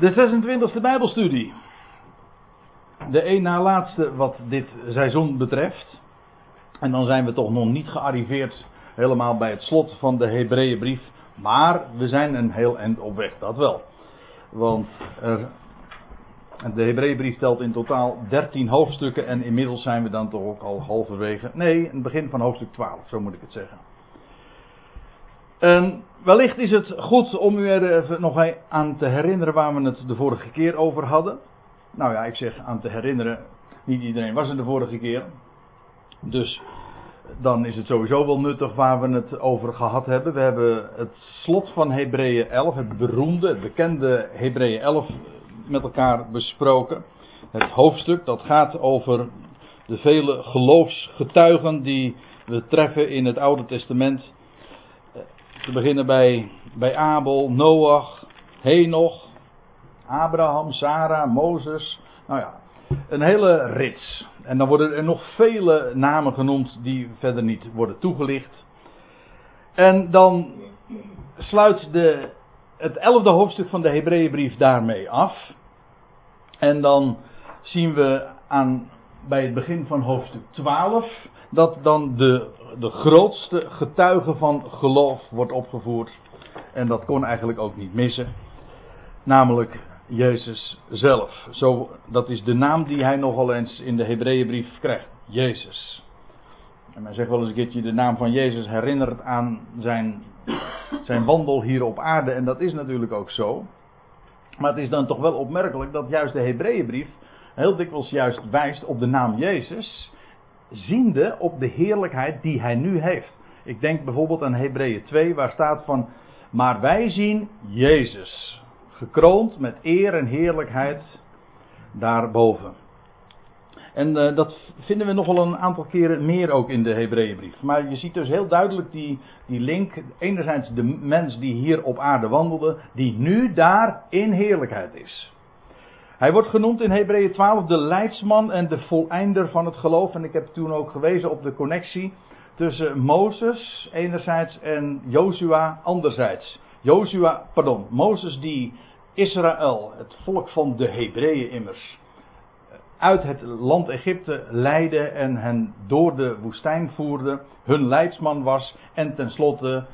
De 26e Bijbelstudie. De een na laatste wat dit seizoen betreft. En dan zijn we toch nog niet gearriveerd helemaal bij het slot van de Hebreeënbrief. Maar we zijn een heel eind op weg, dat wel. Want er, de Hebreeënbrief telt in totaal 13 hoofdstukken en inmiddels zijn we dan toch ook al halverwege. Nee, het begin van hoofdstuk 12, zo moet ik het zeggen. En wellicht is het goed om u er even nog aan te herinneren waar we het de vorige keer over hadden. Nou ja, ik zeg aan te herinneren. Niet iedereen was er de vorige keer. Dus dan is het sowieso wel nuttig waar we het over gehad hebben. We hebben het slot van Hebreeën 11, het beroemde, het bekende Hebreeën 11 met elkaar besproken. Het hoofdstuk dat gaat over de vele geloofsgetuigen die we treffen in het Oude Testament. Te beginnen bij, bij Abel, Noach, Henoch, Abraham, Sarah, Mozes. Nou ja, een hele rits. En dan worden er nog vele namen genoemd die verder niet worden toegelicht. En dan sluit de, het elfde hoofdstuk van de Hebreeënbrief daarmee af. En dan zien we aan, bij het begin van hoofdstuk 12 dat dan de, de grootste getuige van geloof wordt opgevoerd. En dat kon eigenlijk ook niet missen. Namelijk Jezus zelf. Zo, dat is de naam die hij nogal eens in de Hebreeënbrief krijgt. Jezus. En men zegt wel eens een keertje de naam van Jezus herinnert aan zijn, zijn wandel hier op aarde. En dat is natuurlijk ook zo. Maar het is dan toch wel opmerkelijk dat juist de Hebreeënbrief heel dikwijls juist wijst op de naam Jezus. Ziende op de heerlijkheid die hij nu heeft. Ik denk bijvoorbeeld aan Hebreeën 2 waar staat van. Maar wij zien Jezus gekroond met eer en heerlijkheid daarboven. En uh, dat vinden we nog wel een aantal keren meer ook in de Hebreeënbrief. Maar je ziet dus heel duidelijk die, die link. Enerzijds de mens die hier op aarde wandelde, die nu daar in heerlijkheid is. Hij wordt genoemd in Hebreeën 12 de leidsman en de voleinder van het geloof. En ik heb toen ook gewezen op de connectie tussen Mozes enerzijds en Jozua anderzijds. Jozua, pardon, Mozes die Israël, het volk van de Hebreeën immers, uit het land Egypte leidde en hen door de woestijn voerde, hun leidsman was en tenslotte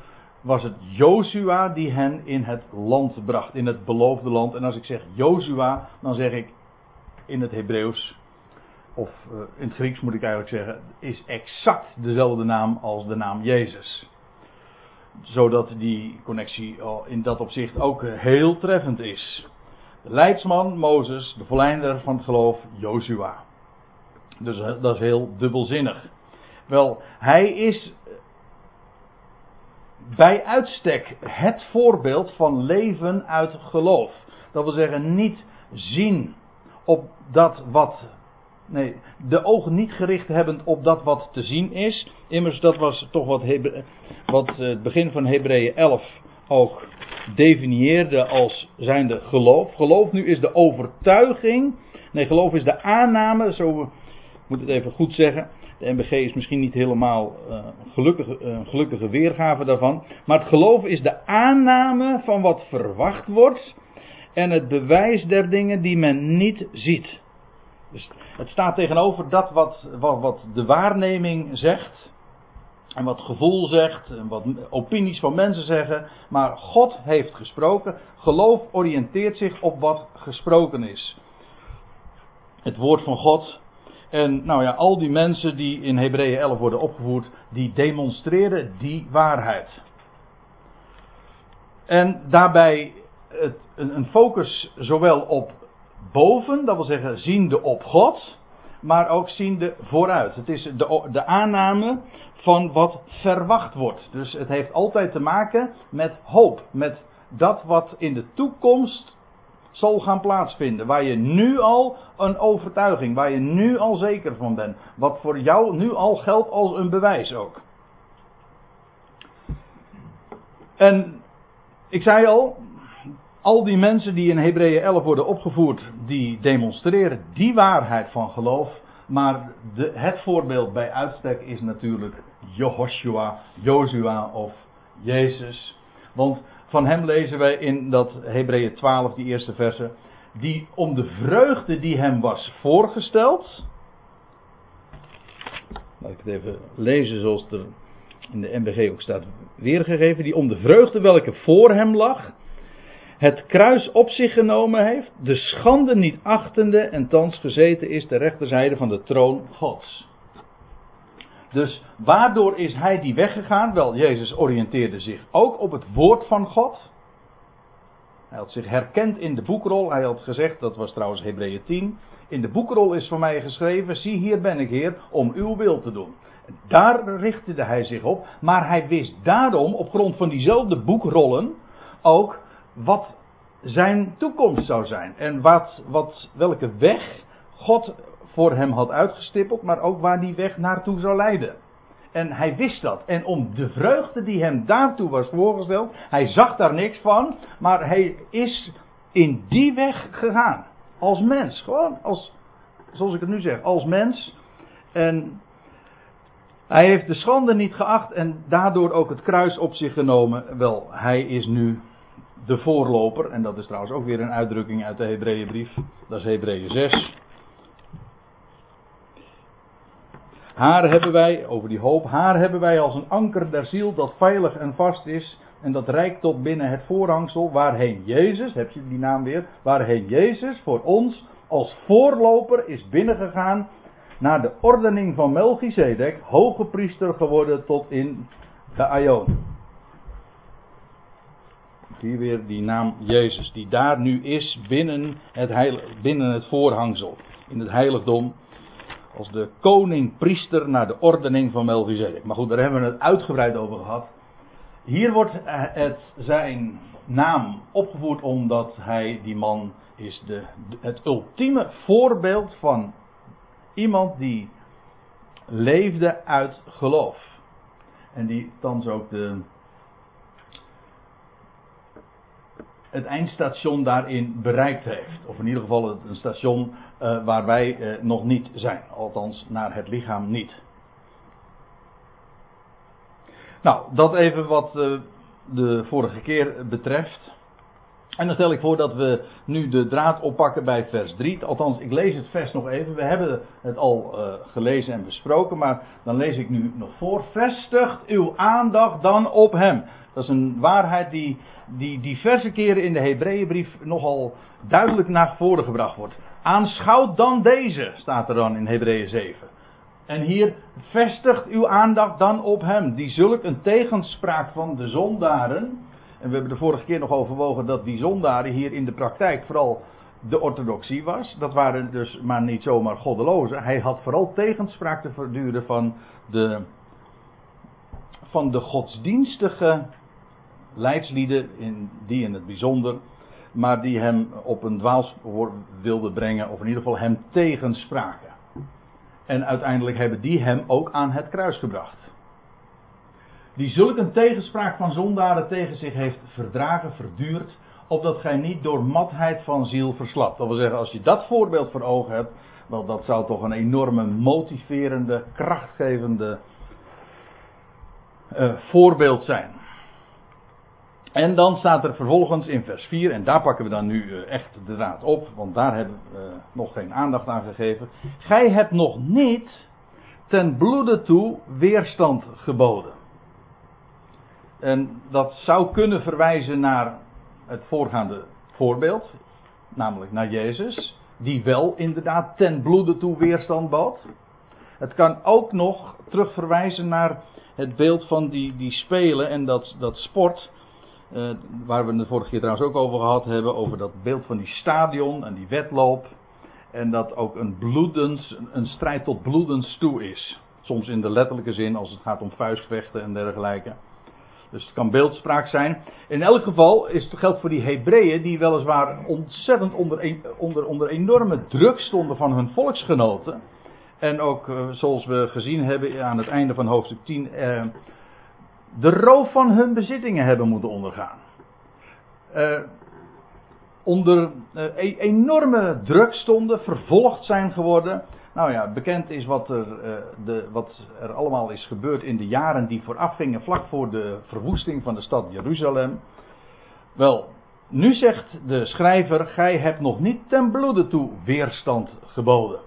was het Jozua die hen in het land bracht, in het beloofde land. En als ik zeg Jozua, dan zeg ik in het Hebreeuws, of uh, in het Grieks moet ik eigenlijk zeggen, is exact dezelfde naam als de naam Jezus zodat die connectie in dat opzicht ook heel treffend is. De leidsman Mozes, de volleinder van het geloof Joshua. Dus eh, dat is heel dubbelzinnig. Wel, hij is bij uitstek het voorbeeld van leven uit geloof. Dat wil zeggen, niet zien op dat wat Nee, de ogen niet gericht hebben op dat wat te zien is. Immers, dat was toch wat, wat eh, het begin van Hebreeën 11 ook definieerde als zijnde geloof. Geloof nu is de overtuiging. Nee, geloof is de aanname. Zo moet het even goed zeggen. MBG is misschien niet helemaal uh, gelukkige, uh, gelukkige weergave daarvan. Maar het geloof is de aanname van wat verwacht wordt. En het bewijs der dingen die men niet ziet. Dus het staat tegenover dat wat, wat, wat de waarneming zegt. En wat gevoel zegt. En wat opinies van mensen zeggen. Maar God heeft gesproken. Geloof oriënteert zich op wat gesproken is. Het woord van God. En nou ja, al die mensen die in Hebreeën 11 worden opgevoerd. Die demonstreren die waarheid. En daarbij het, een focus zowel op boven, dat wil zeggen ziende op God, maar ook ziende vooruit. Het is de, de aanname van wat verwacht wordt. Dus het heeft altijd te maken met hoop, met dat wat in de toekomst zal gaan plaatsvinden. Waar je nu al een overtuiging, waar je nu al zeker van bent. Wat voor jou nu al geldt als een bewijs ook. En ik zei al, al die mensen die in Hebreeën 11 worden opgevoerd, die demonstreren die waarheid van geloof. Maar de, het voorbeeld bij uitstek is natuurlijk Jehoshua, Jozua of Jezus. Want van hem lezen wij in dat Hebreeën 12, die eerste verse. Die om de vreugde die hem was voorgesteld. Laat ik het even lezen zoals er in de MBG ook staat weergegeven. Die om de vreugde welke voor hem lag. Het kruis op zich genomen heeft. De schande niet achtende. En thans gezeten is de rechterzijde van de troon Gods. Dus waardoor is hij die weggegaan? Wel, Jezus oriënteerde zich ook op het woord van God. Hij had zich herkend in de boekrol. Hij had gezegd, dat was trouwens Hebreeën 10. In de boekrol is voor mij geschreven: Zie, hier ben ik, Heer, om uw wil te doen. Daar richtte hij zich op. Maar hij wist daarom, op grond van diezelfde boekrollen, ook wat zijn toekomst zou zijn. En wat, wat, welke weg God voor hem had uitgestippeld, maar ook waar die weg naartoe zou leiden. En hij wist dat. En om de vreugde die hem daartoe was voorgesteld, hij zag daar niks van, maar hij is in die weg gegaan. Als mens, gewoon als, zoals ik het nu zeg, als mens. En hij heeft de schande niet geacht en daardoor ook het kruis op zich genomen. Wel, hij is nu de voorloper. En dat is trouwens ook weer een uitdrukking uit de Hebreeënbrief. Dat is Hebreeën 6. Haar hebben wij, over die hoop, haar hebben wij als een anker der ziel dat veilig en vast is. En dat reikt tot binnen het voorhangsel waarheen Jezus, heb je die naam weer, waarheen Jezus voor ons als voorloper is binnengegaan naar de ordening van Melchizedek, hoge priester geworden tot in de Aion. Hier weer die naam Jezus, die daar nu is binnen het, binnen het voorhangsel, in het heiligdom als de koning-priester naar de ordening van Melchizedek. Maar goed, daar hebben we het uitgebreid over gehad. Hier wordt het zijn naam opgevoerd omdat hij, die man, is de, het ultieme voorbeeld van iemand die leefde uit geloof. En die thans ook de, het eindstation daarin bereikt heeft. Of in ieder geval een station uh, waar wij uh, nog niet zijn. Althans, naar het lichaam niet. Nou, dat even wat uh, de vorige keer betreft. En dan stel ik voor dat we nu de draad oppakken bij vers 3. Althans, ik lees het vers nog even. We hebben het al gelezen en besproken, maar dan lees ik nu nog voor. Vestigt uw aandacht dan op hem. Dat is een waarheid die, die diverse keren in de Hebreeënbrief nogal duidelijk naar voren gebracht wordt. Aanschouwt dan deze, staat er dan in Hebreeën 7. En hier vestigt uw aandacht dan op hem, die zulk een tegenspraak van de zondaren. En we hebben de vorige keer nog overwogen dat die zondaren hier in de praktijk vooral de orthodoxie was. Dat waren dus maar niet zomaar goddelozen. Hij had vooral tegenspraak te verduren van de, van de godsdienstige leidslieden, in, die in het bijzonder maar die hem op een dwaalspoor wilden brengen, of in ieder geval hem tegenspraken. En uiteindelijk hebben die hem ook aan het kruis gebracht. Die zulk een tegenspraak van zondaren tegen zich heeft verdragen, verduurd, opdat gij niet door matheid van ziel verslapt. Dat wil zeggen, als je dat voorbeeld voor ogen hebt, wel, dat zou toch een enorme motiverende, krachtgevende uh, voorbeeld zijn. En dan staat er vervolgens in vers 4, en daar pakken we dan nu eh, echt de draad op, want daar hebben we uh, nog geen aandacht aan gegeven. Gij hebt nog niet ten bloede toe weerstand geboden. En dat zou kunnen verwijzen naar het voorgaande voorbeeld, namelijk naar Jezus, die wel inderdaad ten bloede toe weerstand bood. Het kan ook nog terugverwijzen naar het beeld van die, die spelen en dat, dat sport uh, waar we de vorige keer trouwens ook over gehad hebben, over dat beeld van die stadion en die wedloop. En dat ook een bloedens, een strijd tot bloedens toe is. Soms in de letterlijke zin als het gaat om vuistvechten en dergelijke. Dus het kan beeldspraak zijn. In elk geval is het geldt voor die Hebreeën die weliswaar ontzettend onder, onder, onder enorme druk stonden van hun volksgenoten. En ook uh, zoals we gezien hebben aan het einde van hoofdstuk 10, uh, de roof van hun bezittingen hebben moeten ondergaan. Uh, onder uh, enorme druk stonden, vervolgd zijn geworden. Nou ja, bekend is wat er, uh, de, wat er allemaal is gebeurd in de jaren die voorafgingen, vlak voor de verwoesting van de stad Jeruzalem. Wel, nu zegt de schrijver: Gij hebt nog niet ten bloede toe weerstand geboden.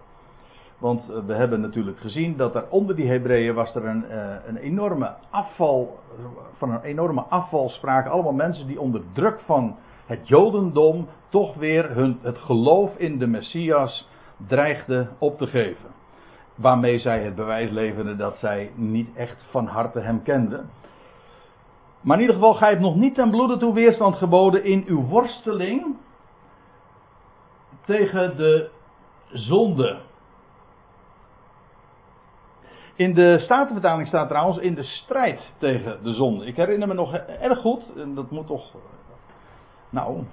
Want eh, we hebben natuurlijk gezien dat er onder die Hebreeën was er een, eh, een enorme afval, van een enorme afval spraken. Allemaal mensen die onder druk van het Jodendom toch weer hun, het geloof in de Messias dreigden op te geven. Waarmee zij het bewijs leverden dat zij niet echt van harte hem kenden. Maar in ieder geval, gij hebt nog niet ten bloede toe weerstand geboden in uw worsteling tegen de zonde. In de Statenvertaling staat trouwens in de strijd tegen de zonde. Ik herinner me nog erg goed, en dat moet toch, nou,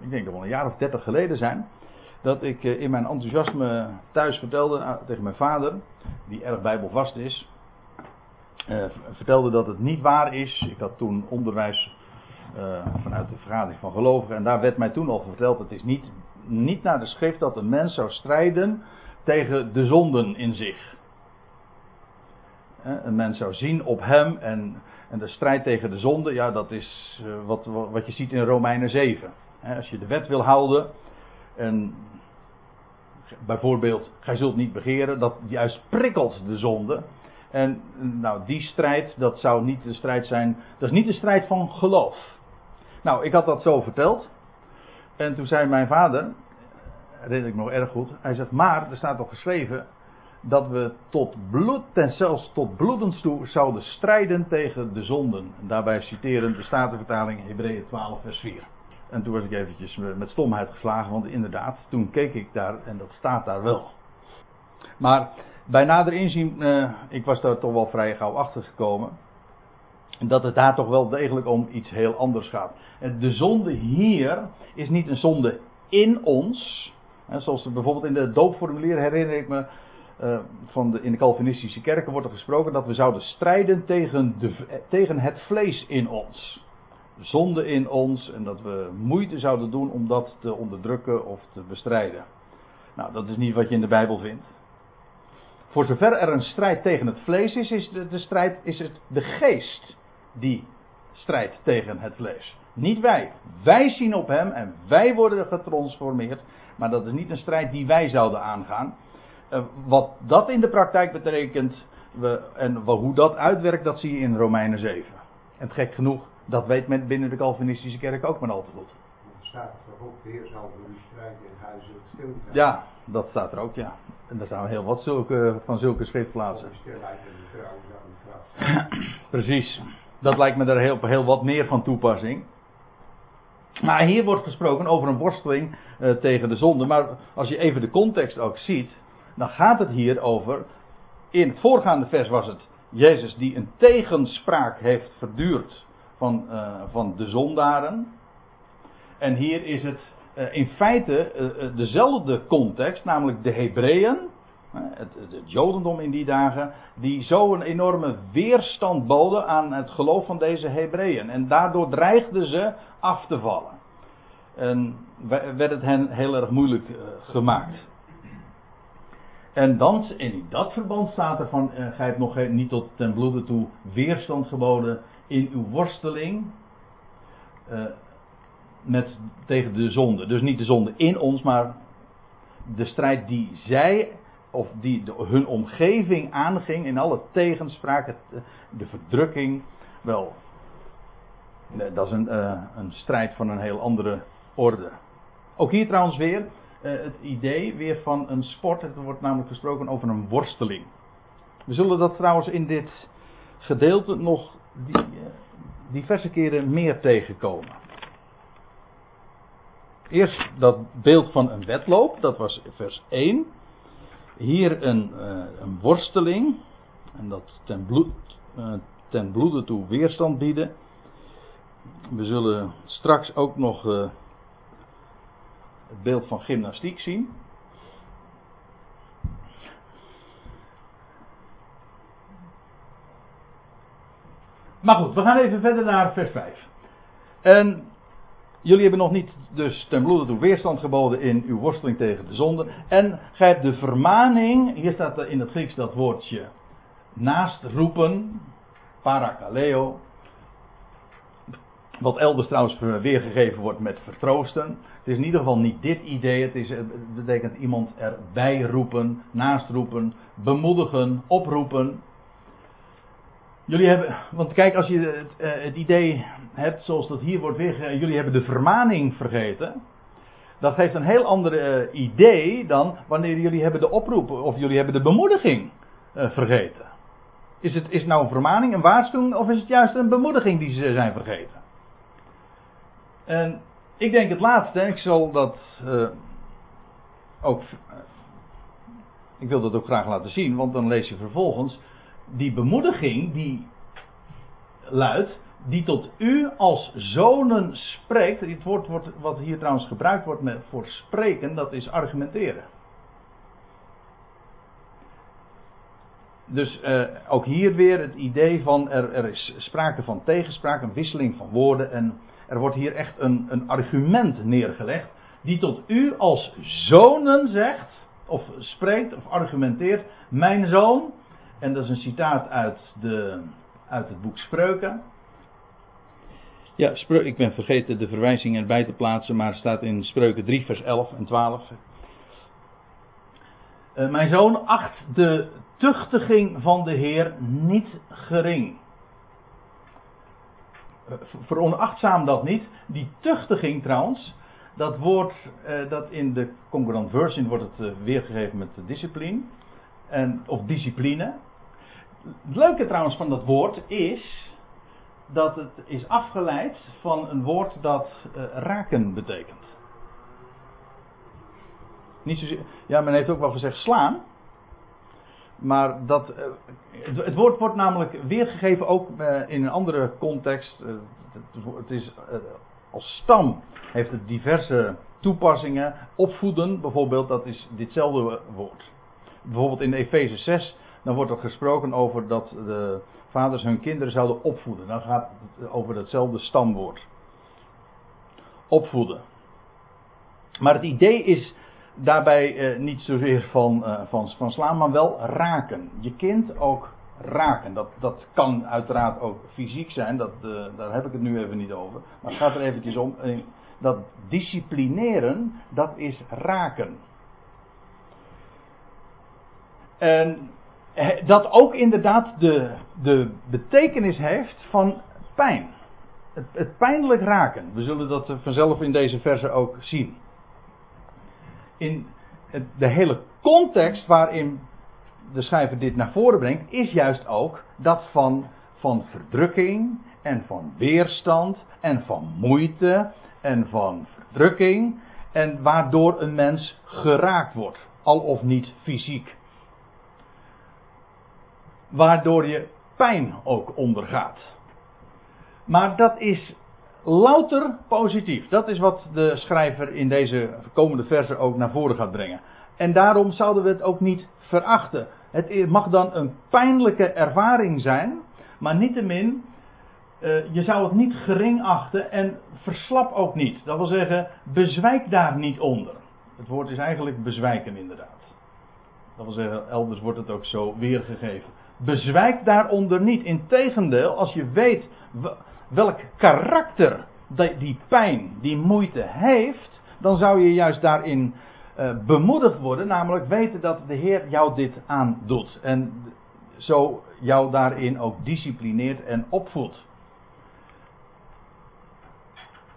ik denk dat wel een jaar of dertig geleden zijn, dat ik eh, in mijn enthousiasme thuis vertelde ah, tegen mijn vader, die erg bijbelvast is, uh, vertelde dat het niet waar is. Ik had toen onderwijs vanuit de vergadering van gelovigen en daar werd mij toen al verteld, het is niet, niet naar de schrift dat een mens zou strijden tegen de zonden in zich. Een mens zou zien op hem en, en de strijd tegen de zonde, ja, dat is wat, wat je ziet in Romeinen 7. Als je de wet wil houden en bijvoorbeeld, gij zult niet begeren, dat juist prikkelt de zonde. En nou, die strijd, dat zou niet de strijd zijn, dat is niet de strijd van geloof. Nou, ik had dat zo verteld. En toen zei mijn vader, herinner ik nog erg goed, hij zegt, maar er staat toch geschreven, dat we tot bloed, en zelfs tot bloedens toe, zouden strijden tegen de zonden. En daarbij citeren de Statenvertaling Hebreeën 12 vers 4. En toen was ik eventjes met stomheid geslagen, want inderdaad, toen keek ik daar en dat staat daar wel. Maar bij nader inzien, eh, ik was daar toch wel vrij gauw achter gekomen. Dat het daar toch wel degelijk om iets heel anders gaat. De zonde hier is niet een zonde in ons. Zoals bijvoorbeeld in de doopformulier herinner ik me van de, in de Calvinistische kerken wordt er gesproken dat we zouden strijden tegen, de, tegen het vlees in ons. Zonde in ons en dat we moeite zouden doen om dat te onderdrukken of te bestrijden. Nou, dat is niet wat je in de Bijbel vindt. Voor zover er een strijd tegen het vlees is, is de, strijd, is het de geest die strijdt tegen het vlees. Niet wij. Wij zien op hem en wij worden getransformeerd. Maar dat is niet een strijd die wij zouden aangaan. Uh, wat dat in de praktijk betekent we, en hoe dat uitwerkt, dat zie je in Romeinen 7. En gek genoeg, dat weet men binnen de Calvinistische kerk ook maar al te goed. Er staat toch ook, de Heer zal voor u strijden in huizen stil Ja, dat staat er ook, ja. En daar staan heel wat zulke, van zulke schriftplaatsen. Precies. Dat lijkt me daar heel, heel wat meer van toepassing. Maar hier wordt gesproken over een worsteling uh, tegen de zonde. Maar als je even de context ook ziet, dan gaat het hier over. In het voorgaande vers was het Jezus die een tegenspraak heeft verduurd van, uh, van de zondaren. En hier is het uh, in feite uh, dezelfde context, namelijk de Hebreeën, het, het, Jodendom in die dagen, die zo een enorme weerstand boden aan het geloof van deze Hebreeën. En daardoor dreigden ze af te vallen. En werd het hen heel erg moeilijk gemaakt. En dan, in dat verband staat er van, gij hebt nog niet tot ten bloede toe weerstand geboden in uw worsteling uh, met, tegen de zonde. Dus niet de zonde in ons, maar de strijd die zij, of die de, hun omgeving aanging in alle tegenspraak, de verdrukking. Wel, dat is een, uh, een strijd van een heel andere orde. Ook hier trouwens weer, uh, het idee weer van een sport. Er wordt namelijk gesproken over een worsteling. We zullen dat trouwens in dit gedeelte nog die, diverse keren meer tegenkomen. Eerst dat beeld van een wedloop, dat was vers 1. Hier een, uh, een worsteling, en dat ten, bloed, ten bloede toe weerstand bieden. We zullen straks ook nog het beeld van gymnastiek zien. Maar goed, we gaan even verder naar vers 5. En jullie hebben nog niet dus ten bloede toe weerstand geboden in uw worsteling tegen de zonde. En gij hebt de vermaning, hier staat in het Grieks dat woordje naast roepen, parakaleo. Wat elders trouwens weergegeven wordt met vertroosten. Het is in ieder geval niet dit idee. Het, is, het betekent iemand erbij roepen, naast roepen, bemoedigen, oproepen. Jullie hebben, want kijk, als je het, eh, het idee hebt zoals dat hier wordt weergegeven, jullie hebben de vermaning vergeten. Dat geeft een heel ander uh, idee dan wanneer jullie hebben de oproep of jullie hebben de bemoediging uh, vergeten. Is het, is nou een vermaning, een waarschuwing of is het juist een bemoediging die ze zijn vergeten? En ik denk het laatste, ik zal dat ook. ik wil dat ook graag laten zien, want dan lees je vervolgens. Die bemoediging die luidt die tot u als zonen spreekt. Het woord wordt, wat hier trouwens gebruikt wordt met, voor spreken, dat is argumenteren. Dus uh, ook hier weer het idee van er, er, is sprake van tegenspraak, een wisseling van woorden. En er wordt hier echt een, een argument neergelegd. Die tot u als zonen zegt, of spreekt, of argumenteert. Mijn zoon. En dat is een citaat uit, de, uit het boek Spreuken. Ja, ik ben vergeten de verwijzing erbij te plaatsen, maar het staat in Spreuken 3, vers 11 en 12. Uh, eh, mijn zoon acht de tuchtiging van de Heer niet gering. Uh, veronachtzaam dat niet. Die tuchtiging trouwens, dat woord uh, dat in de concurrent version wordt het weergegeven met discipline. En, of discipline. Het leuke trouwens van dat woord is dat het is afgeleid van een woord dat uh, raken betekent. Niet zozeer, ja, men heeft ook wel gezegd slaan. Maar dat, uh, het, woord wordt namelijk weergegeven ook uh, in een andere context. Het, het, is als stam heeft het diverse toepassingen. Opvoeden bijvoorbeeld, dat is ditzelfde woord. Bijvoorbeeld in Efeze 6, dan wordt er gesproken over dat de vaders hun kinderen zouden opvoeden. Dan gaat het over datzelfde stamwoord. Opvoeden. Maar het idee is daarbij eh, niet zozeer van, eh, van, van slaan, maar wel raken. Je kind ook raken. Dat, dat kan uiteraard ook fysiek zijn, dat, uh, daar heb ik het nu even niet over. Maar het gaat er eventjes om. Eh, dat disciplineren, dat is raken. En dat ook inderdaad de, de betekenis heeft van pijn. Het, het pijnlijk raken. We zullen dat vanzelf in deze verse ook zien. In de hele context waarin de schrijver dit naar voren brengt, is juist ook dat van, van verdrukking en van weerstand en van moeite en van verdrukking en waardoor een mens geraakt wordt, al of niet fysiek waardoor je pijn ook ondergaat. Maar dat is louter positief. Dat is wat de schrijver in deze komende versen ook naar voren gaat brengen. En daarom zouden we het ook niet verachten. Het mag dan een pijnlijke ervaring zijn, maar niettemin, uh, je zou het niet gering achten en verslap ook niet. Dat wil zeggen, bezwijk daar niet onder. Het woord is eigenlijk bezwijken inderdaad. Dat wil zeggen, elders wordt het ook zo weergegeven bezwijk daaronder niet. Integendeel, als je weet welk karakter die pijn, die moeite heeft, dan zou je juist daarin uh, bemoedigd worden. Namelijk weten dat de Heer jou dit aandoet. En zo jou daarin ook disciplineert en opvoedt.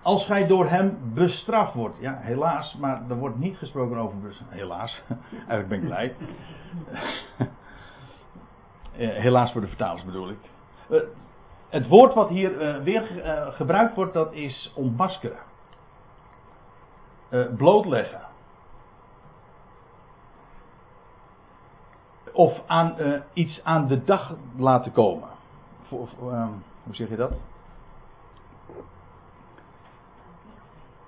Als gij door hem bestraft wordt. Ja, helaas, maar er wordt niet gesproken over Helaas, eigenlijk ben ik blij. Eh, helaas voor de vertalers bedoel ik. Eh, het woord wat hier eh, weer gebruikt wordt, dat is ontmaskeren. blootleggen. Of aan, iets aan de dag laten komen. Ehm, hoe zeg je dat?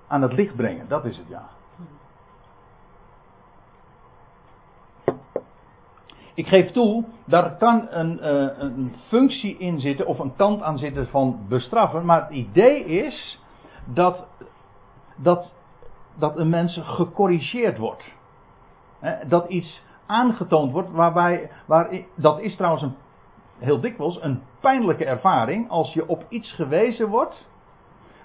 Aan het licht brengen, dat is het ja. Ik geef toe, daar kan een, uh, een functie in zitten of een kant aan zitten van bestraffen. Maar het idee is dat, dat, dat een mens gecorrigeerd wordt. dat iets aangetoond wordt waarbij, waar, dat is trouwens een, heel dikwijls een pijnlijke ervaring als je op iets gewezen wordt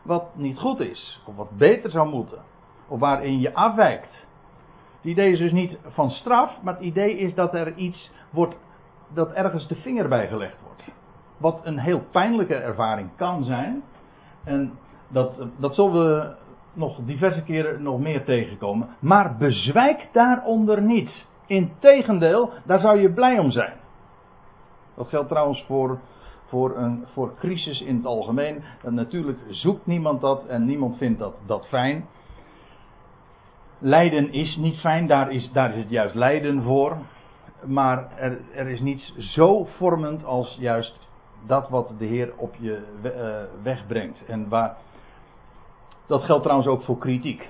wat niet goed is, of wat beter zou moeten, of waarin je afwijkt. Het idee is dus niet van straf, maar het idee is dat er iets wordt, dat ergens de vinger bij gelegd wordt. Wat een heel pijnlijke ervaring kan zijn. En dat, dat zullen we nog diverse keren nog meer tegenkomen. Maar bezwijk daaronder niet. Integendeel, daar zou je blij om zijn. Dat geldt trouwens voor, voor, een, voor crisis in het algemeen. En natuurlijk zoekt niemand dat en niemand vindt dat, dat fijn. Lijden is niet fijn, daar is, daar is het juist lijden voor. Maar er, er is niets zo vormend als juist dat wat de Heer op je uh, weg brengt. En waar, dat geldt trouwens ook voor kritiek.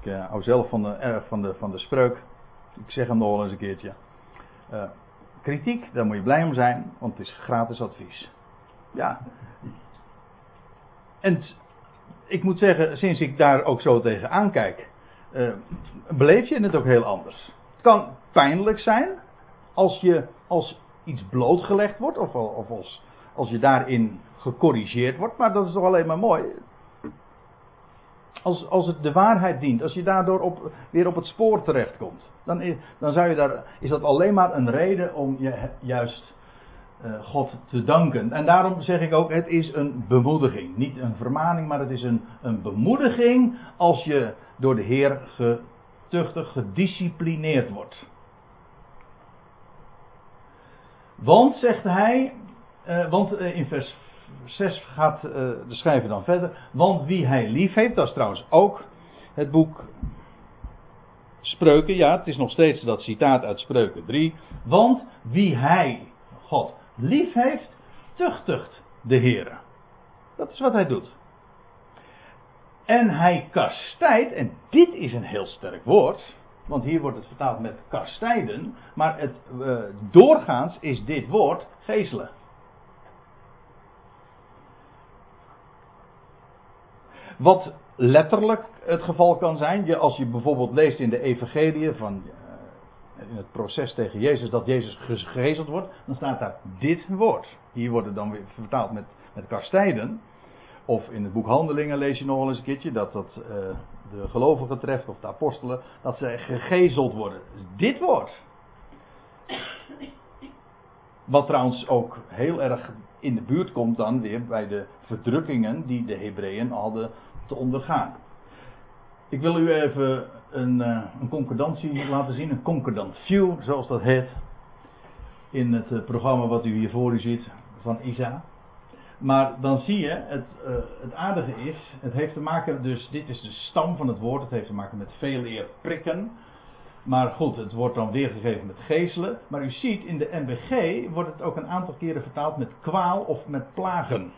Ik uh, hou zelf van de, erg van de, van de spreuk. Ik zeg hem nog wel eens een keertje. Uh, kritiek, daar moet je blij om zijn, want het is gratis advies. Ja. En ik moet zeggen, sinds ik daar ook zo tegen aankijk, uh, beleef je het ook heel anders. Het kan pijnlijk zijn als je als iets blootgelegd wordt, of, of als, als je daarin gecorrigeerd wordt, maar dat is toch alleen maar mooi. Als, als het de waarheid dient, als je daardoor op, weer op het spoor terechtkomt, dan, is, dan zou je daar, is dat alleen maar een reden om je juist God te danken. En daarom zeg ik ook, het is een bemoediging. Niet een vermaning, maar het is een, een bemoediging als je door de Heer getuchtig, gedisciplineerd wordt. Want, zegt hij, uh, want uh, in vers 6 gaat de schrijver dan verder. Want wie hij lief heeft, dat is trouwens ook het boek Spreuken. Ja, het is nog steeds dat citaat uit Spreuken 3. Want wie hij, God, lief heeft, tuchtigt de Heer. Dat is wat hij doet. En hij kastijdt, en dit is een heel sterk woord. Want hier wordt het vertaald met kastijden. Maar het, uh, doorgaans is dit woord geestelen. Wat letterlijk het geval kan zijn, je, als je bijvoorbeeld leest in de Evangelie van in het proces tegen Jezus dat Jezus gegezeld wordt, dan staat daar dit woord. Hier wordt dan weer vertaald met, met kastijden. Of in het boek Handelingen lees je nog wel eens een keertje dat dat uh, de gelovigen treft, of de apostelen, dat zij gegezeld worden. Dit woord. Wat trouwens ook heel erg in de buurt komt dan weer bij de verdrukkingen die de Hebreeën hadden te ondergaan. Ik wil u even een, uh, een concordantie laten zien, een concordant view, zoals dat heet. In het uh, programma wat u hier voor u ziet van ISA. Maar dan zie je, het, uh, het aardige is, het heeft te maken, dus dit is de stam van het woord, het heeft te maken met veel eer prikken. Maar goed, het wordt dan weergegeven met geeselen. Maar u ziet, in de MBG wordt het ook een aantal keren vertaald met kwaal of met plagen.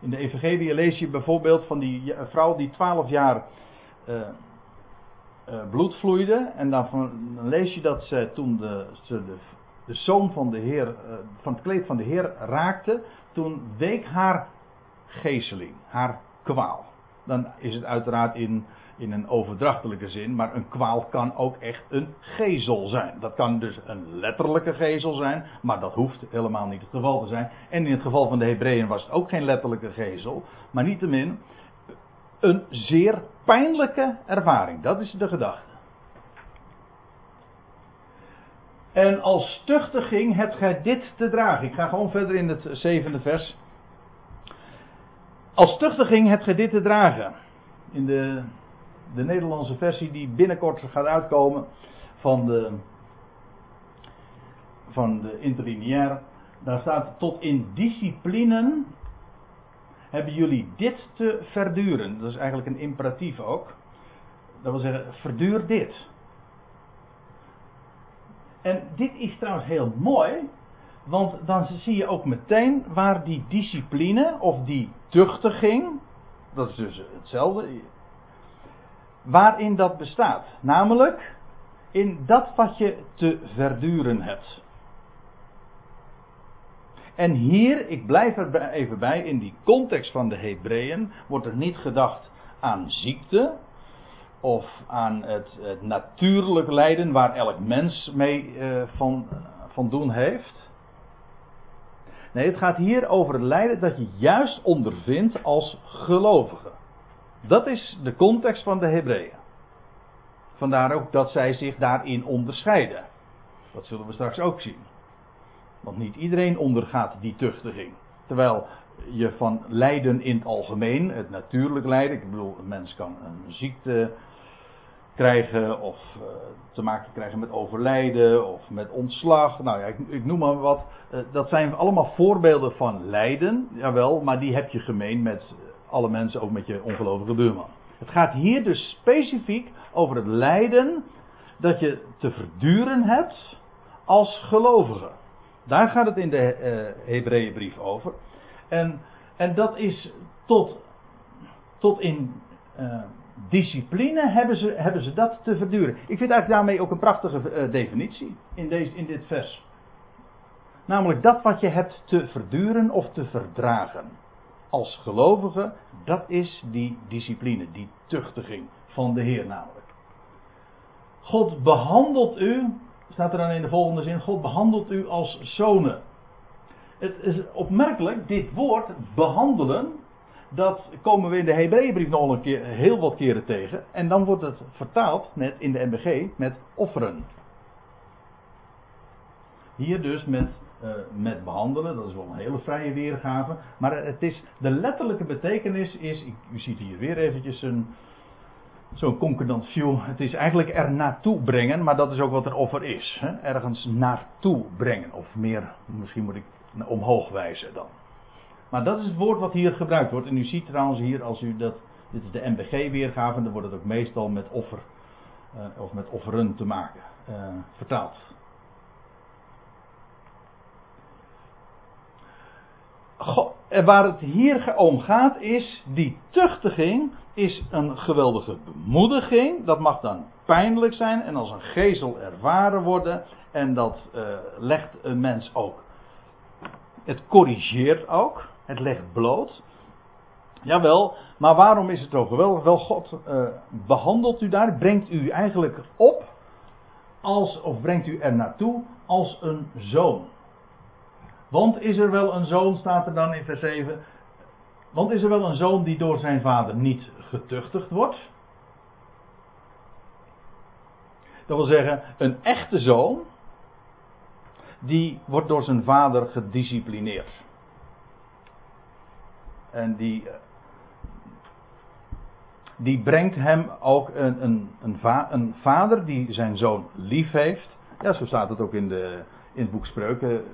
In de Evangelie lees je bijvoorbeeld van die vrouw die twaalf jaar bloed vloeide. En dan, dan, lees je dat ze toen de, ze de, de zoon van, de heer, uh, van het kleed van de Heer raakte, toen week haar geesteling, haar kwaal. Dan is het uiteraard in, in een overdrachtelijke zin, maar een kwaal kan ook echt een gezel zijn. Dat kan dus een letterlijke gezel zijn, maar dat hoeft helemaal niet het geval te zijn. En in het geval van de Hebreeën was het ook geen letterlijke gezel, maar niettemin een zeer pijnlijke ervaring. Dat is de gedachte. En als tuchtiging hebt gij dit te dragen. Ik ga gewoon verder in het zevende vers. Als tuchtiging hebt gij dit te dragen. In de, de Nederlandse versie die binnenkort gaat uitkomen van de, van de interlineair. Daar staat tot in disciplinen hebben jullie dit te verduren. Dat is eigenlijk een imperatief ook. Dat wil zeggen, verduur dit. En dit is trouwens heel mooi, want dan zie je ook meteen waar die discipline of die tuchtiging, dat is dus hetzelfde, waarin dat bestaat. Namelijk in dat wat je te verduren hebt. En hier, ik blijf er even bij, in die context van de Hebreeën wordt er niet gedacht aan ziekte, of aan het, het natuurlijk lijden waar elk mens mee uh, van, van doen heeft. Nee, het gaat hier over het lijden dat je juist ondervindt als gelovige. Dat is de context van de Hebreeën. Vandaar ook dat zij zich daarin onderscheiden. Dat zullen we straks ook zien. Want niet iedereen ondergaat die tuchtiging. Terwijl je van lijden in het algemeen, het natuurlijk lijden, ik bedoel, een mens kan een ziekte krijgen of uh, te maken krijgen met overlijden of met ontslag. Nou ja, ik, ik noem maar wat. Uh, dat zijn allemaal voorbeelden van lijden, jawel, maar die heb je gemeen met alle mensen, ook met je ongelovige buurman. Het gaat hier dus specifiek over het lijden dat je te verduren hebt als gelovige. Daar gaat het in de uh, Hebreeënbrief over. En, en dat is tot, tot in uh, discipline hebben ze, hebben ze dat te verduren. Ik vind eigenlijk daarmee ook een prachtige uh, definitie in, deze, in dit vers. Namelijk dat wat je hebt te verduren of te verdragen. Als gelovige, dat is die discipline, die tuchtiging van de Heer namelijk. God behandelt u, staat er dan in de volgende zin, God behandelt u als zonen. Het is opmerkelijk, dit woord behandelen, dat komen we in de Hebreeënbrief nog een keer, heel wat keren tegen. En dan wordt het vertaald, net in de MBG, met offeren. Hier dus met, uh, met behandelen, dat is wel een hele vrije weergave. Maar het is, de letterlijke betekenis is, u ziet hier weer eventjes een, zo'n concordant view. Het is eigenlijk er naartoe brengen, maar dat is ook wat er offer is. Hè? Ergens naartoe brengen. Of meer, misschien moet ik omhoog wijzen dan. Maar dat is het woord wat hier gebruikt wordt. En u ziet trouwens hier, als u dat. Dit is de MBG-weergave, dan wordt het ook meestal met offer. Uh, of met offeren te maken. Uh, vertaald. Waar het hier om gaat is. Die tuchtiging is een geweldige bemoediging. Dat mag dan pijnlijk zijn en als een gezel ervaren worden. En dat uh, legt een mens ook. Het corrigeert ook. Het legt bloot. Jawel, maar waarom is het zo geweldig? Wel, God uh, behandelt u daar, brengt u eigenlijk op, als, of brengt u er naartoe als een zoon. Want is er wel een zoon, staat er dan in vers 7. Want is er wel een zoon die door zijn vader niet getuchtigd wordt? Dat wil zeggen, een echte zoon, die wordt door zijn vader gedisciplineerd. En die, die brengt hem ook een, een, een, een, vader die zijn zoon lief heeft. Ja, zo staat het ook in, de, in het boek Spreuken.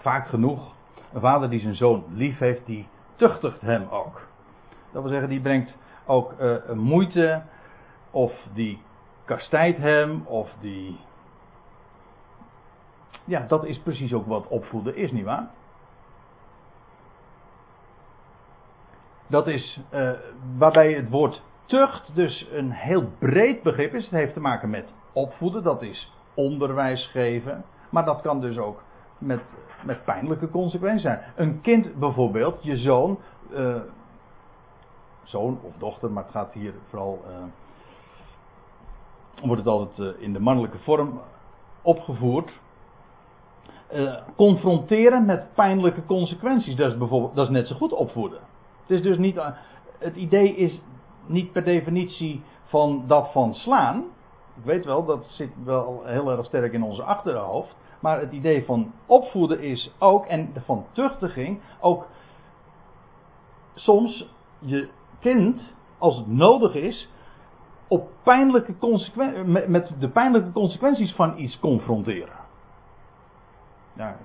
Vaak genoeg. Een vader die zijn zoon lief heeft, die tuchtigt hem ook. Dat wil zeggen, die brengt ook uh, moeite. Of die kastijdt hem. Of die. Ja, dat is precies ook wat opvoeden is, nietwaar? Dat is uh, waarbij het woord tucht dus een heel breed begrip is. Het heeft te maken met opvoeden, dat is onderwijs geven. Maar dat kan dus ook met, met pijnlijke consequenties zijn. Een kind bijvoorbeeld, je zoon, uh, zoon of dochter, maar het gaat hier vooral. Uh, wordt het altijd in de mannelijke vorm opgevoerd. confronteren met pijnlijke consequenties, dat is, bijvoorbeeld, dat is net zo goed opvoeden. Het is dus niet. Het idee is niet per definitie van dat van slaan. Ik weet wel, dat zit wel heel erg sterk in onze achterhoofd. Maar het idee van opvoeden is ook, en van tuchtiging, ook soms je kind, als het nodig is, op pijnlijke met de pijnlijke consequenties van iets confronteren. Ja,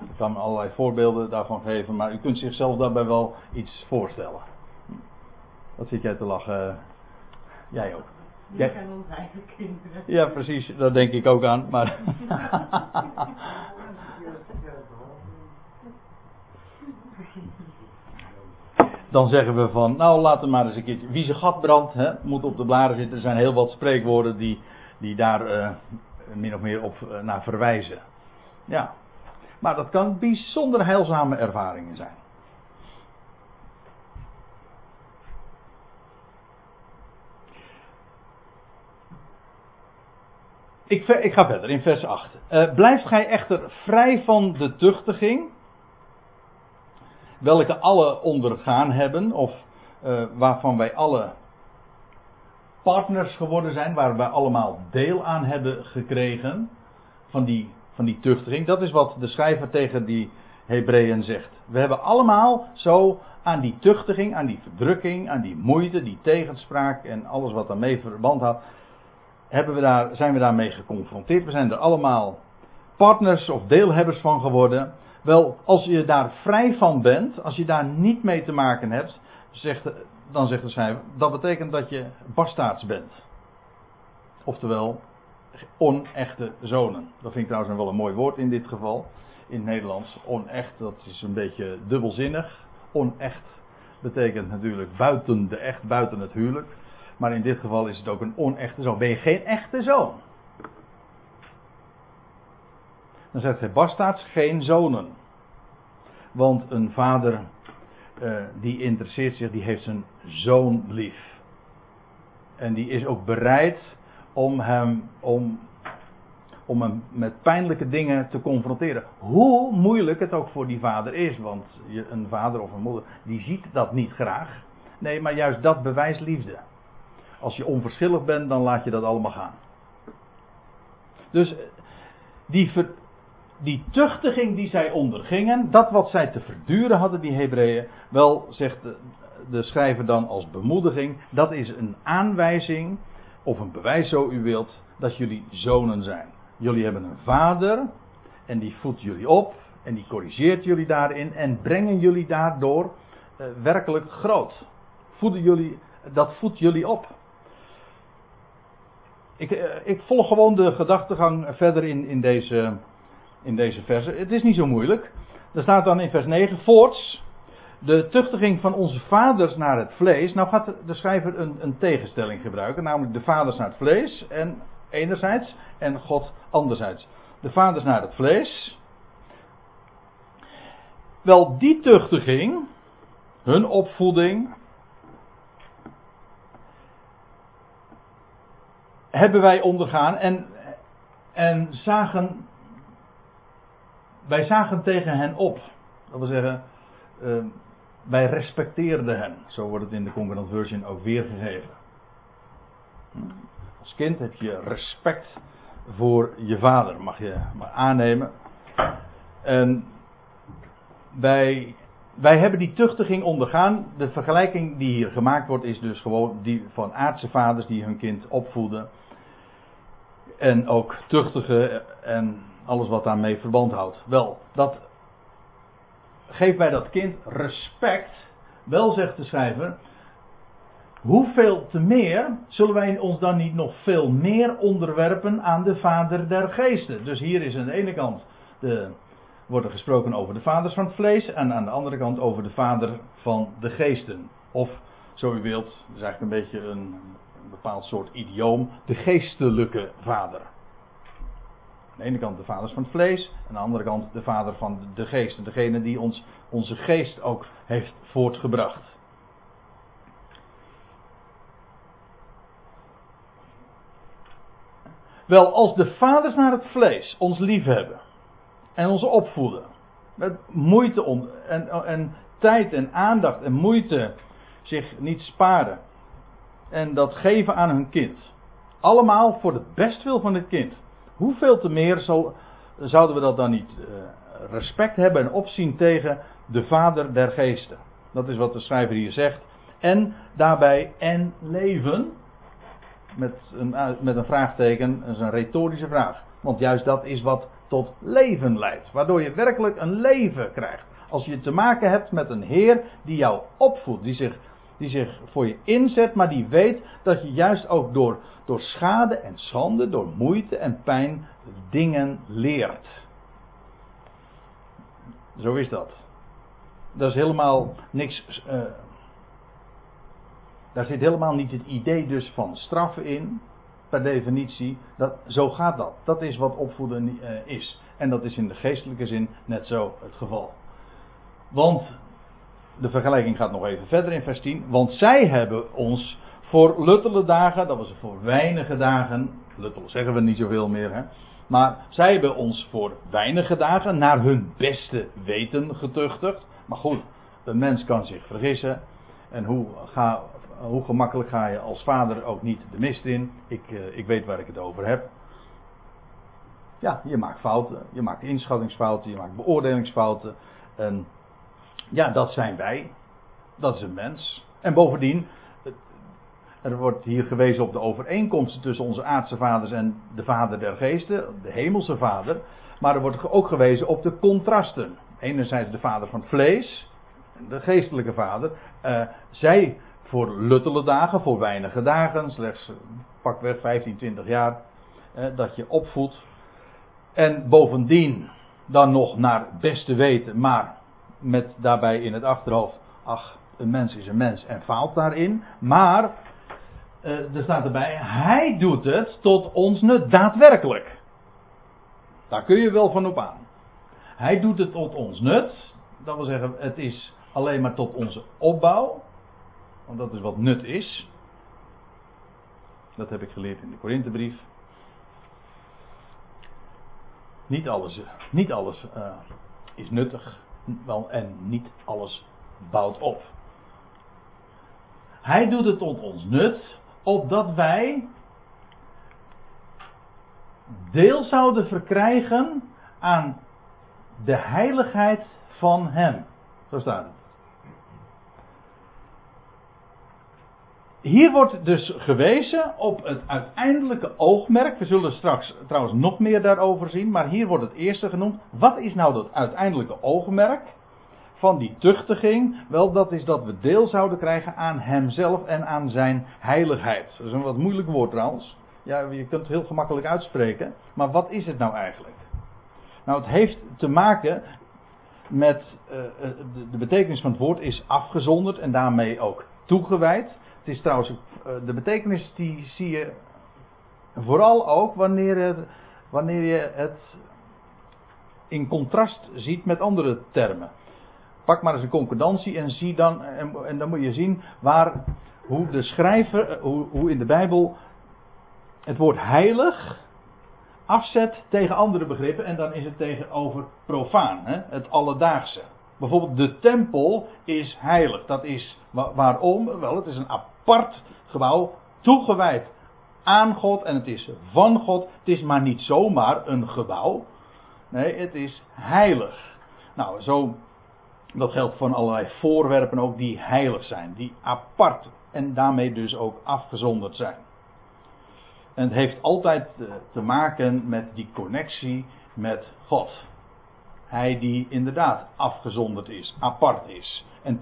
ik kan allerlei voorbeelden daarvan geven, maar u kunt zichzelf daarbij wel iets voorstellen. Wat zit jij te lachen? Jij ook. Jij... zijn onze eigen kinderen. Ja, precies, daar denk ik ook aan. Maar. Dan zeggen we van, nou laten we maar eens een keertje. Wie zijn gat brandt, hè, moet op de blaren zitten. Er zijn heel wat spreekwoorden die, die daar uh, min of meer op uh, naar verwijzen. Ja, maar dat kan bijzonder heilzame ervaringen zijn. Ik, ik, ga verder in vers 8. Uh, blijft gij echter vrij van de tuchtiging. welke alle ondergaan hebben, of uh, waarvan wij alle partners geworden zijn, waar wij allemaal deel aan hebben gekregen van die, van die tuchtiging. Dat is wat de schrijver tegen die Hebreeën zegt. We hebben allemaal zo aan die tuchtiging, aan die verdrukking, aan die moeite, die tegenspraak en alles wat daarmee verband had, hebben we daar, zijn we daarmee geconfronteerd. We zijn er allemaal partners of deelhebbers van geworden. Wel, als je daar vrij van bent, als je daar niet mee te maken hebt, zegt, dan zegt de schrijver, dat betekent dat je bastaards bent. Oftewel, onechte zonen. Dat vind ik trouwens wel een mooi woord in dit geval. In het Nederlands. Onecht, dat is een beetje dubbelzinnig. Onecht betekent natuurlijk buiten de echt, buiten het huwelijk. Maar in dit geval is het ook een onechte zoon. Ben je geen echte zoon? Dan zegt hij bastaards geen zonen. Want een vader uh, die interesseert zich, die heeft zijn zoon lief. En die is ook bereid om hem, om, om hem met pijnlijke dingen te confronteren. Hoe moeilijk het ook voor die vader is. Want een vader of een moeder, die ziet dat niet graag. Nee, maar juist dat bewijst liefde. Als je onverschillig bent, dan laat je dat allemaal gaan. Dus die, ver, die tuchtiging die zij ondergingen, dat wat zij te verduren hadden, die Hebreeën, wel zegt de, schrijver dan als bemoediging, dat is een aanwijzing, of een bewijs zo u wilt, dat jullie zonen zijn. Jullie hebben een vader en die voedt jullie op en die corrigeert jullie daarin en brengen jullie daardoor uh, werkelijk groot. Voeden jullie, dat voedt jullie op. Ik, uh, ik volg gewoon de gedachtegang verder in, in deze in deze verse. Het is niet zo moeilijk. Er staat dan in vers 9: Voorts, de tuchtiging van onze vaders naar het vlees. Nou gaat de schrijver een, een tegenstelling gebruiken, namelijk de vaders naar het vlees en enerzijds en God anderzijds. De vaders naar het vlees. Wel, die tuchtiging, hun opvoeding, hebben wij ondergaan en, en zagen wij zagen tegen hen op. Dat wil zeggen, uh, wij respecteerden hen. Zo wordt het in de Concordant Version ook weergegeven. Als kind heb je respect voor je vader, mag je maar aannemen. En wij, wij hebben die tuchtiging ondergaan. De vergelijking die hier gemaakt wordt is dus gewoon die van aardse vaders die hun kind opvoeden. En ook tuchtigen en alles wat daarmee verband houdt. Wel, dat geeft bij dat kind respect. Wel zegt de schrijver. Hoeveel te meer zullen wij ons dan niet nog veel meer onderwerpen aan de Vader der Geesten? Dus hier is aan de ene kant de, wordt er gesproken over de vaders van het vlees en aan de andere kant over de Vader van de Geesten. Of, zo u wilt, dat is eigenlijk een beetje een, een bepaald soort idioom, de geestelijke Vader. Aan de ene kant de vaders van het vlees, aan de andere kant de vader van de geest. En degene die ons onze geest ook heeft voortgebracht. Wel, als de vaders naar het vlees ons lief hebben en ons opvoeden, met moeite om, en, en tijd en aandacht en moeite zich niet sparen en dat geven aan hun kind, allemaal voor het bestwil van het kind. Hoeveel te meer zal, zouden we dat dan niet uh, respect hebben en opzien tegen de Vader der Geesten? Dat is wat de schrijver hier zegt. En daarbij en leven. Met een, eh, met een vraagteken, dat is een retorische vraag. Want juist dat is wat tot leven leidt. Waardoor je werkelijk een leven krijgt. Als je te maken hebt met een Heer die jou opvoedt, die zich die zich voor je inzet, maar die weet dat je juist ook door, door schade en schande, door moeite en pijn dingen leert. Zo is dat. Dat is helemaal niks. Uh, daar zit helemaal niet het idee dus van straffen in, per definitie. Dat, zo gaat dat. Dat is wat opvoeden uh, is. En dat is in de geestelijke zin net zo het geval. Want de vergelijking gaat nog even verder in vers 10. Want zij hebben ons voor luttele dagen, dat was voor weinige dagen. Luttel zeggen we niet zoveel meer, hè. Maar zij hebben ons voor weinige dagen naar hun beste weten getuchtigd. Maar goed, een mens kan zich vergissen. En hoe, ga, hoe gemakkelijk ga je als vader ook niet de mist in? Ik, uh, ik weet waar ik het over heb. Ja, je maakt fouten. Je maakt inschattingsfouten. Je maakt beoordelingsfouten. En ja, dat zijn wij. Dat is een mens. En bovendien, er wordt hier gewezen op de overeenkomsten tussen onze aardse vaders en de vader der geesten, de hemelse vader. Maar er wordt ook gewezen op de contrasten. Enerzijds de vader van vlees, de geestelijke vader. Uh, zij voor luttele dagen, voor weinige dagen, slechts pakweg 15, 20 jaar, uh, dat je opvoedt. En bovendien dan nog naar beste weten, maar met daarbij in het achterhoofd, ach, een mens is een mens en faalt daarin. Maar, uh, er staat erbij, hij doet het tot ons nut, daadwerkelijk. Daar kun je wel van op aan. Hij doet het tot ons nut, dat wil zeggen, het is alleen maar tot onze opbouw, want dat is wat nut is. Dat heb ik geleerd in de Korinthebrief. Niet alles, niet alles uh, is nuttig en niet alles bouwt op. Hij doet het tot ons nut, opdat wij deel zouden verkrijgen aan de heiligheid van Hem. Zo staat het. Hier wordt dus gewezen op het uiteindelijke oogmerk. We zullen straks trouwens nog meer daarover zien, maar hier wordt het eerste genoemd. Wat is nou dat uiteindelijke oogmerk van die tuchtiging? Wel, dat is dat we deel zouden krijgen aan Hemzelf en aan Zijn heiligheid. Dat is een wat moeilijk woord trouwens. Ja, je kunt het heel gemakkelijk uitspreken. Maar wat is het nou eigenlijk? Nou, het heeft te maken met. Uh, de betekenis van het woord is afgezonderd en daarmee ook toegewijd. Het is trouwens, eh, de betekenis die zie je vooral ook wanneer, wanneer je het in contrast ziet met andere termen. Pak maar eens een concordantie en zie dan, en, en dan moet je zien waar, hoe de schrijver, eh, hoe, hoe in de Bijbel het woord heilig afzet tegen andere begrippen en dan is het tegenover profaan, hè? het alledaagse. Bijvoorbeeld de tempel is heilig. Dat is waarom? Wel, het is een apart gebouw, toegewijd aan God en het is van God. Het is maar niet zomaar een gebouw. Nee, het is heilig. Nou, zo, dat geldt van allerlei voorwerpen ook die heilig zijn, die apart en daarmee dus ook afgezonderd zijn. En het heeft altijd eh, te maken met die connectie met God. Hij die inderdaad afgezonderd is, apart is. En,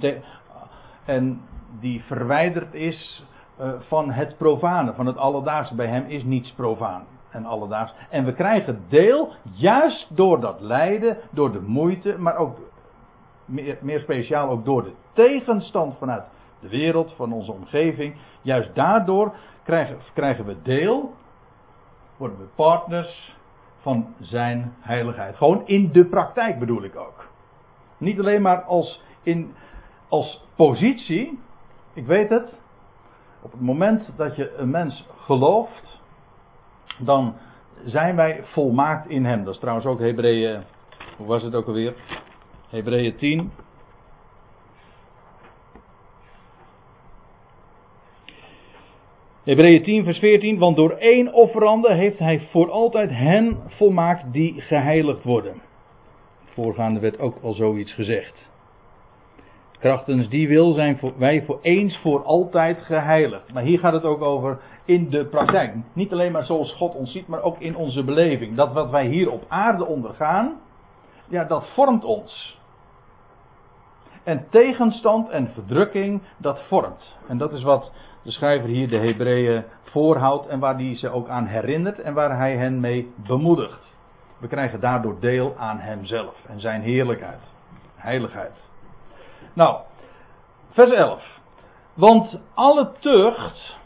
en die verwijderd is uh, van het profane, van het alledaagse. Bij hem is niets profaan en alledaags. En we krijgen deel juist door dat lijden, door de moeite, maar ook meer, meer speciaal ook door de tegenstand vanuit de wereld, van onze omgeving. Juist daardoor krijgen, krijgen we deel, worden we partners van zijn heiligheid. Gewoon in de praktijk bedoel ik ook. Niet alleen maar als, in, als positie. Ik weet het. Op het moment dat je een mens gelooft, dan zijn wij volmaakt in hem. Dat is trouwens ook Hebreeën. Hoe was het ook alweer? Hebreeën 10. Hebreeën 10, vers 14. Want door één offerande heeft hij voor altijd hen volmaakt die geheiligd worden. Voorgaande werd ook al zoiets gezegd. Krachtens die wil zijn wij voor eens voor altijd geheiligd. Maar hier gaat het ook over in de praktijk. Niet alleen maar zoals God ons ziet, maar ook in onze beleving. Dat wat wij hier op aarde ondergaan, ja, dat vormt ons. En tegenstand en verdrukking, dat vormt. En dat is wat de schrijver hier de Hebreeën voorhoudt en waar hij ze ook aan herinnert en waar hij hen mee bemoedigt. We krijgen daardoor deel aan hemzelf en zijn heerlijkheid, heiligheid. Nou, vers 11. Want alle tucht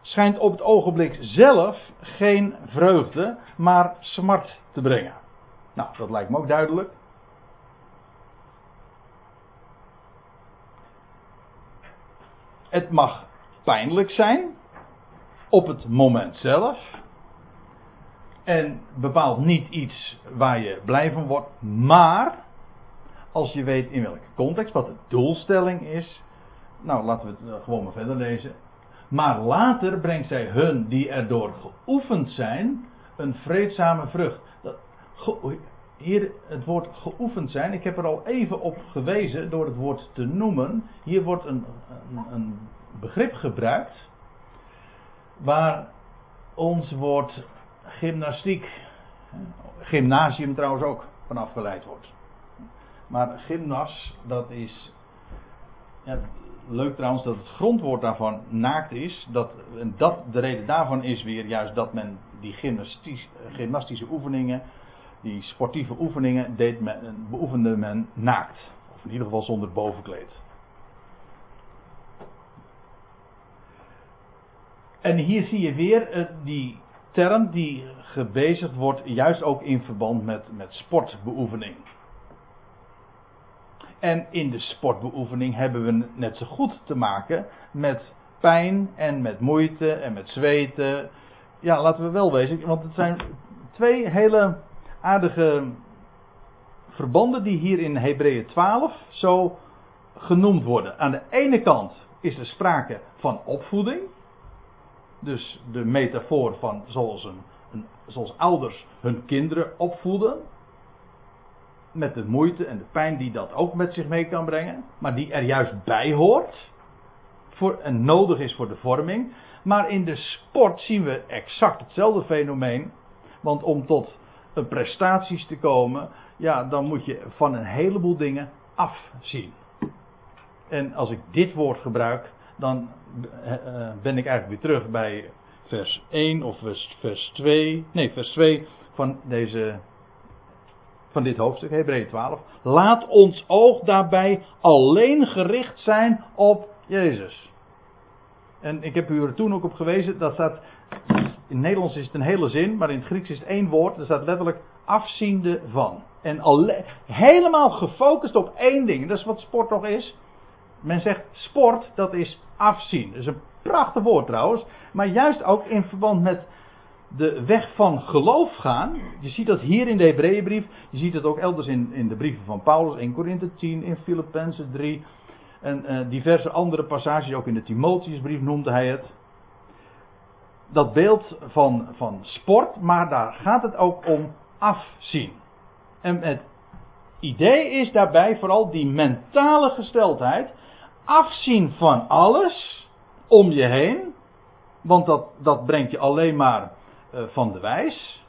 schijnt op het ogenblik zelf geen vreugde, maar smart te brengen. Nou, dat lijkt me ook duidelijk. Het mag pijnlijk zijn. Op het moment zelf. En bepaalt niet iets waar je blij van wordt. Maar. Als je weet in welke context, wat de doelstelling is. Nou, laten we het eh, gewoon maar verder lezen. Maar later brengt zij hun die erdoor geoefend zijn, een vreedzame vrucht. Dat, hier het woord geoefend zijn, ik heb er al even op gewezen door het woord te noemen. Hier wordt een, een, een begrip gebruikt waar ons woord gymnastiek, gymnasium trouwens ook van afgeleid wordt. Maar gymnas, dat is. Ja, leuk trouwens dat het grondwoord daarvan naakt is. Dat, dat, de reden daarvan is weer juist dat men die gymnastisch, gymnastische oefeningen, die sportieve oefeningen, deed men, beoefende men naakt. Of in ieder geval zonder bovenkleed. En hier zie je weer eh, die term die gebezigd wordt, juist ook in verband met, met sportbeoefening. En in de sportbeoefening hebben we net zo goed te maken met pijn en met moeite en met zweten. Ja, laten we wel wezen, want het zijn twee hele aardige verbanden die hier in Hebreeën 12 zo genoemd worden. Aan de ene kant is er sprake van opvoeding. Dus de metafoor van zoals, een, zoals ouders hun kinderen opvoeden. Met de moeite en de pijn die dat ook met zich mee kan brengen. Maar die er juist bij hoort. Voor, en nodig is voor de vorming. Maar in de sport zien we exact hetzelfde fenomeen. Want om tot prestaties te komen. Ja, dan moet je van een heleboel dingen afzien. En als ik dit woord gebruik dan uh, ben ik eigenlijk weer terug bij vers 1 of vers, vers 2. Nee, vers 2 van, deze, van dit hoofdstuk, Hebreeën 12. Laat ons oog daarbij alleen gericht zijn op Jezus. En ik heb u er toen ook op gewezen, dat staat, in het Nederlands is het een hele zin, maar in het Grieks is het één woord, er staat letterlijk afziende van. En alleen, helemaal gefocust op één ding, dat is wat sport toch is. Men zegt sport, dat is afzien. Dat is een prachtig woord trouwens. Maar juist ook in verband met de weg van geloof gaan. Je ziet dat hier in de Hebreeënbrief. Je ziet het ook elders in, in de brieven van Paulus. In Korinthe 10, in Filippenzen 3. En uh, diverse andere passages. Ook in de Timotheusbrief noemde hij het. Dat beeld van, van sport. Maar daar gaat het ook om afzien. En het idee is daarbij vooral die mentale gesteldheid afzien van alles om je heen. Want dat, dat brengt je alleen maar van de wijs.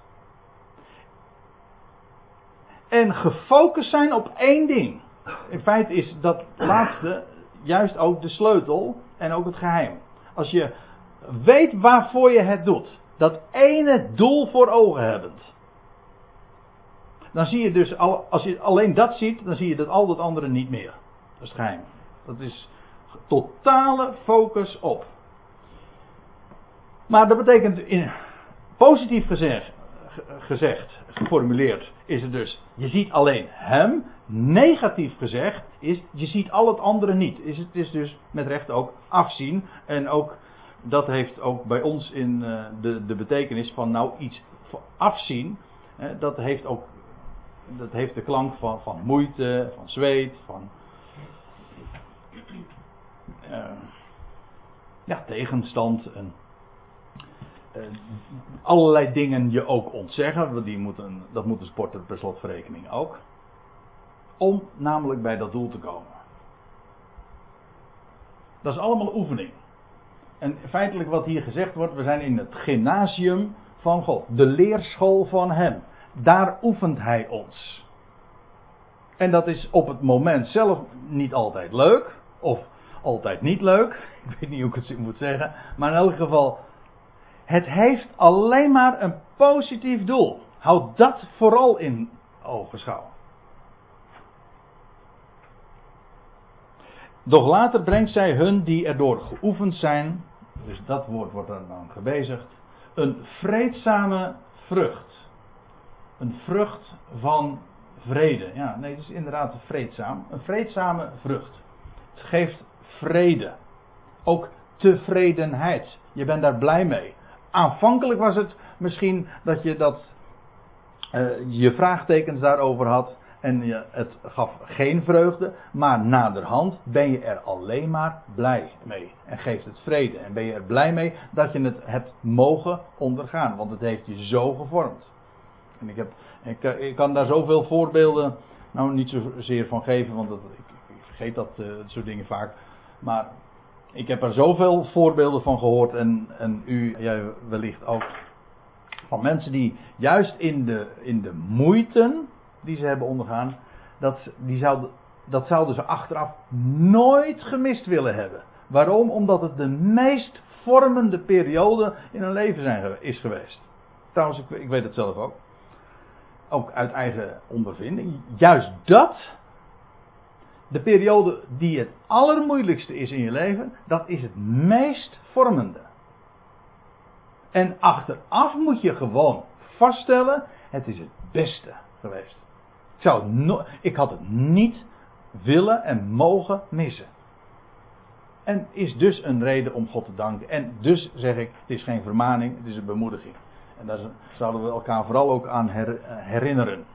En gefocust zijn op één ding. In feite is dat laatste juist ook de sleutel en ook het geheim. Als je weet waarvoor je het doet. Dat ene doel voor ogen hebbend. Dan zie je dus, als je alleen dat ziet, dan zie je dat al dat andere niet meer. Dat is het geheim. Dat is totale focus op. Maar dat betekent, in, positief gezegd, gezegd, geformuleerd, is het dus, je ziet alleen hem. Negatief gezegd is, je ziet al het andere niet. Is het is dus met recht ook afzien. En ook, dat heeft ook bij ons in uh, de, de betekenis van nou iets afzien. Dat heeft ook, dat heeft de klank van, van moeite, van zweet, van uh, ja, tegenstand en allerlei dingen je ook ontzeggen. Want die moeten, dat moet een sporter per slotverrekening ook. Om namelijk bij dat doel te komen. Dat is allemaal oefening. En feitelijk wat hier gezegd wordt, we zijn in het gymnasium van God. De leerschool van Hem. Daar oefent Hij ons. En dat is op het moment zelf niet altijd leuk. Of altijd niet leuk. Ik weet niet hoe ik het moet zeggen. Maar in elk geval, het heeft alleen maar een positief doel. Houd dat vooral in ogenschouw. Doch later brengt zij hun die erdoor geoefend zijn, dus dat woord wordt dan, dan gebezigd, een vreedzame vrucht. Een vrucht van vrede. Ja, nee, het is inderdaad vreedzaam. Een vreedzame vrucht. Het geeft vrede. Ook tevredenheid. Je bent daar blij mee. Aanvankelijk was het misschien dat je dat, uh, je vraagtekens daarover had. en je, het gaf geen vreugde, maar naderhand ben je er alleen maar blij mee en geeft het vrede. En ben je er blij mee dat je het hebt mogen ondergaan, want het heeft je zo gevormd. En ik, heb, ik, ik kan daar zoveel voorbeelden, nou niet zozeer van geven, want dat, ik, vergeet dat, dat soort dingen vaak. Maar ik heb er zoveel voorbeelden van gehoord en, en u jij wellicht ook. Van mensen die juist in de, in de moeiten die ze hebben ondergaan, dat, die zouden, dat zouden ze achteraf nooit gemist willen hebben. Waarom? Omdat het de meest vormende periode in hun leven zijn, is geweest. Trouwens, ik, ik weet het zelf ook. Ook uit eigen ondervinding. Juist dat de periode die het allermoeilijkste is in je leven, dat is het meest vormende. En achteraf moet je gewoon vaststellen, het is het beste geweest. Ik, zou no ik had het niet willen en mogen missen. En is dus een reden om God te danken. En dus zeg ik, het is geen vermaning, het is een bemoediging. En daar zouden we elkaar vooral ook aan herinneren.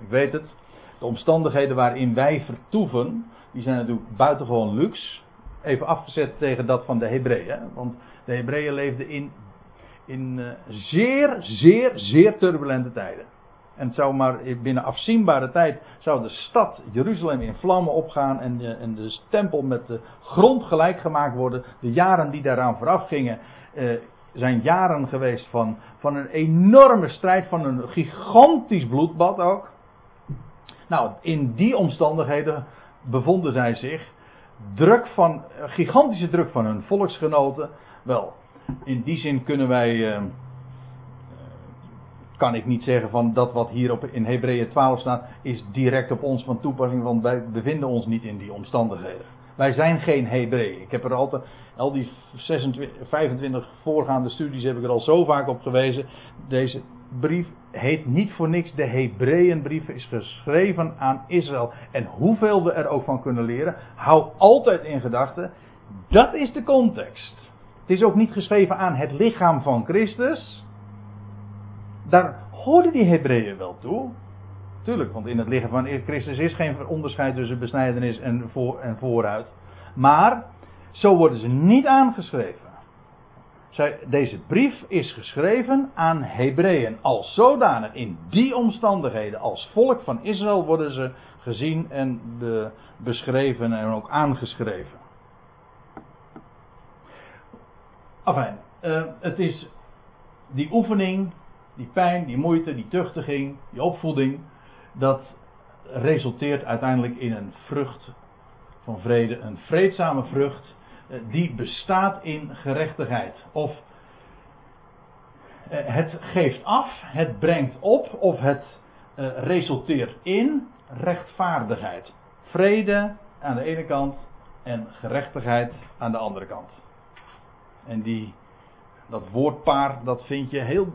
Ik weet het, de omstandigheden waarin wij vertoeven, die zijn natuurlijk buitengewoon luxe. Even afgezet tegen dat van de Hebreeën. Want de Hebreeën leefden in, in uh, zeer, zeer, zeer turbulente tijden. En zou maar binnen afzienbare tijd zou de stad Jeruzalem in vlammen opgaan en de, en de tempel met de grond gelijk gemaakt worden. De jaren die daaraan vooraf gingen uh, zijn jaren geweest van, van een enorme strijd, van een gigantisch bloedbad ook. Nou, in die omstandigheden bevonden zij zich. Druk van, gigantische druk van hun volksgenoten. Wel, in die zin kunnen wij. Uh, kan ik niet zeggen van dat wat hier op, in Hebreeën 12 staat, is direct op ons van toepassing, want wij bevinden ons niet in die omstandigheden. Wij zijn geen Hebreeën. Ik heb er altijd, al die 26, 25 voorgaande studies heb ik er al zo vaak op gewezen. Deze brief heet niet voor niks de Hebreeënbrief, is geschreven aan Israël. En hoeveel we er ook van kunnen leren, hou altijd in gedachten, dat is de context. Het is ook niet geschreven aan het lichaam van Christus. Daar hoorden die Hebreeën wel toe. Tuurlijk, want in het lichaam van Christus is geen onderscheid tussen besnijdenis en, voor, en vooruit. Maar zo worden ze niet aangeschreven. Zij, deze brief is geschreven aan Hebreeën. Als zodanig in die omstandigheden, als volk van Israël, worden ze gezien en de, beschreven en ook aangeschreven. Enfin, uh, het is die oefening, die pijn, die moeite, die tuchtiging, die opvoeding, dat resulteert uiteindelijk in een vrucht van vrede, een vreedzame vrucht eh, die bestaat in gerechtigheid. Of eh, het geeft af, het brengt op of het eh, resulteert in rechtvaardigheid. Vrede aan de ene kant en gerechtigheid aan de andere kant. En die, dat woordpaar, dat vind je heel,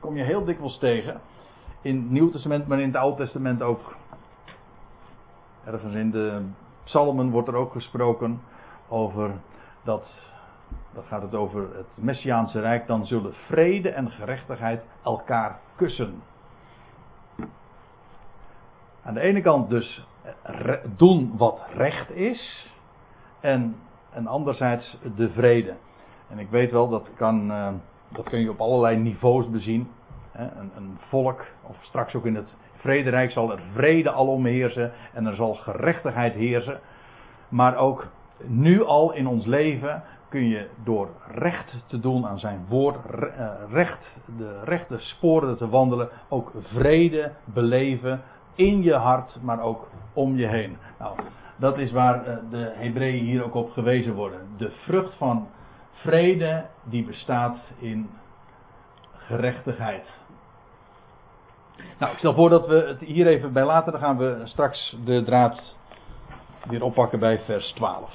kom je heel dikwijls tegen. In het Nieuw Testament, maar in het Oude Testament ook. Ergens in de Psalmen wordt er ook gesproken over dat, dat gaat het over het Messiaanse Rijk, dan zullen vrede en gerechtigheid elkaar kussen. Aan de ene kant dus doen wat recht is, en, en anderzijds de vrede. En ik weet wel, dat, kan, eh, dat kun je op allerlei niveaus bezien. Een, een, volk, of straks ook in het vrederijk, zal er vrede alom heersen en er zal gerechtigheid heersen. Maar ook nu al in ons leven kun je door recht te doen aan zijn woord, eh, recht, de rechte sporen te wandelen, ook vrede beleven in je hart, maar ook om je heen. Nou, dat is waar eh, de Hebreeën hier ook op gewezen worden. De vrucht van vrede die bestaat in gerechtigheid. Nou, ik stel voor dat we het hier even bij laten. Dan gaan we straks de draad weer oppakken bij vers 12.